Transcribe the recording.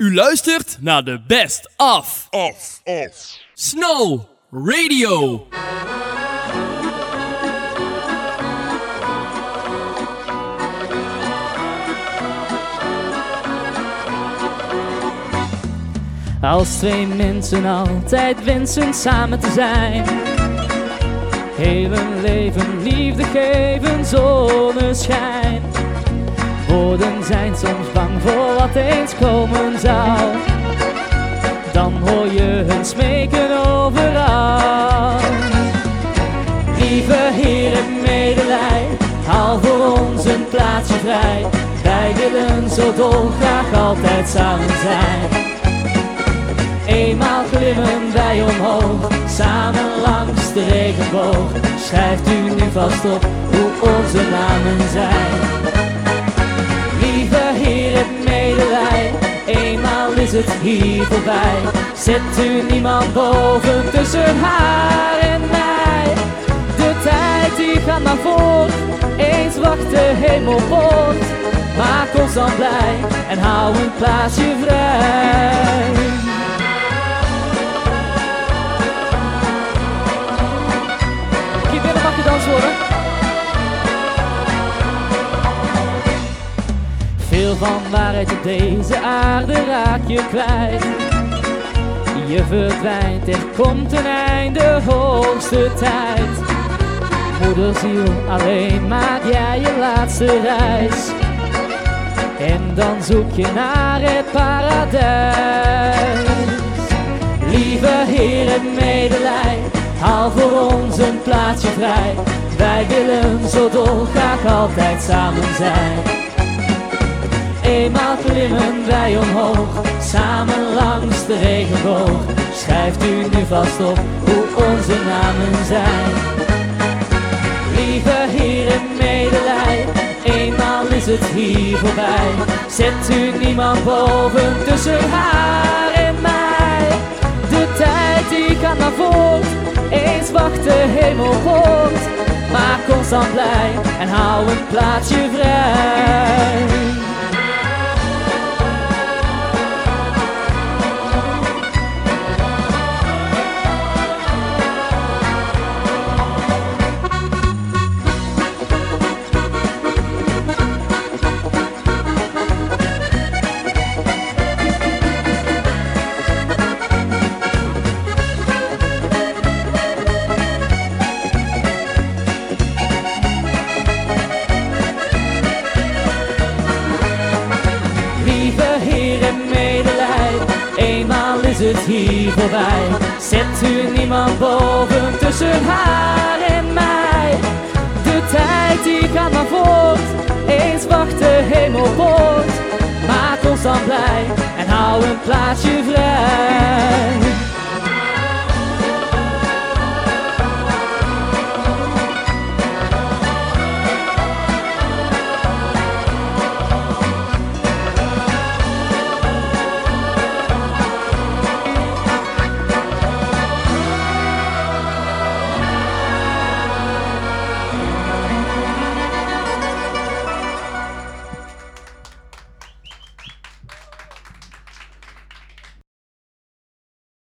U luistert naar de Best Of Af, af. Snow Radio. Als twee mensen altijd wensen samen te zijn. Heel hun leven liefde geven, zonneschijn. Woorden zijn soms bang voor wat eens komen zou. Dan hoor je hun smeken overal. Lieve Heer, heb medelij, haal voor ons een plaatsje vrij. Wij willen zo dolgraag altijd samen zijn. Eenmaal glimmen wij omhoog, samen langs de regenboog. Schrijft u nu vast op hoe onze namen zijn. Hier voorbij. Zet u niemand boven tussen haar en mij. De tijd die gaat maar voort, eens wacht de hemel voort. Maak ons dan blij en hou een plaatsje vrij. Van waarheid op deze aarde raak je kwijt. Je verdwijnt, er komt een einde, hoogste tijd. Moederziel, alleen maak jij je laatste reis. En dan zoek je naar het paradijs. Lieve Heer, het medelij, haal voor ons een plaatsje vrij. Wij willen zo dolgraag altijd samen zijn. Eenmaal klimmen wij omhoog, samen langs de regenboog. Schrijft u nu vast op hoe onze namen zijn. Lieve Heer, het medelij, eenmaal is het hier voorbij. Zet u niemand boven tussen haar en mij. De tijd die gaat naar voort, eens wacht de hemel voort. Maak ons dan blij en hou een plaatsje vrij. Het hier voorbij. Zet u niemand boven tussen haar en mij. De tijd die gaat maar voort, eens wacht de hemel voort. Maak ons dan blij en hou een plaatsje vrij.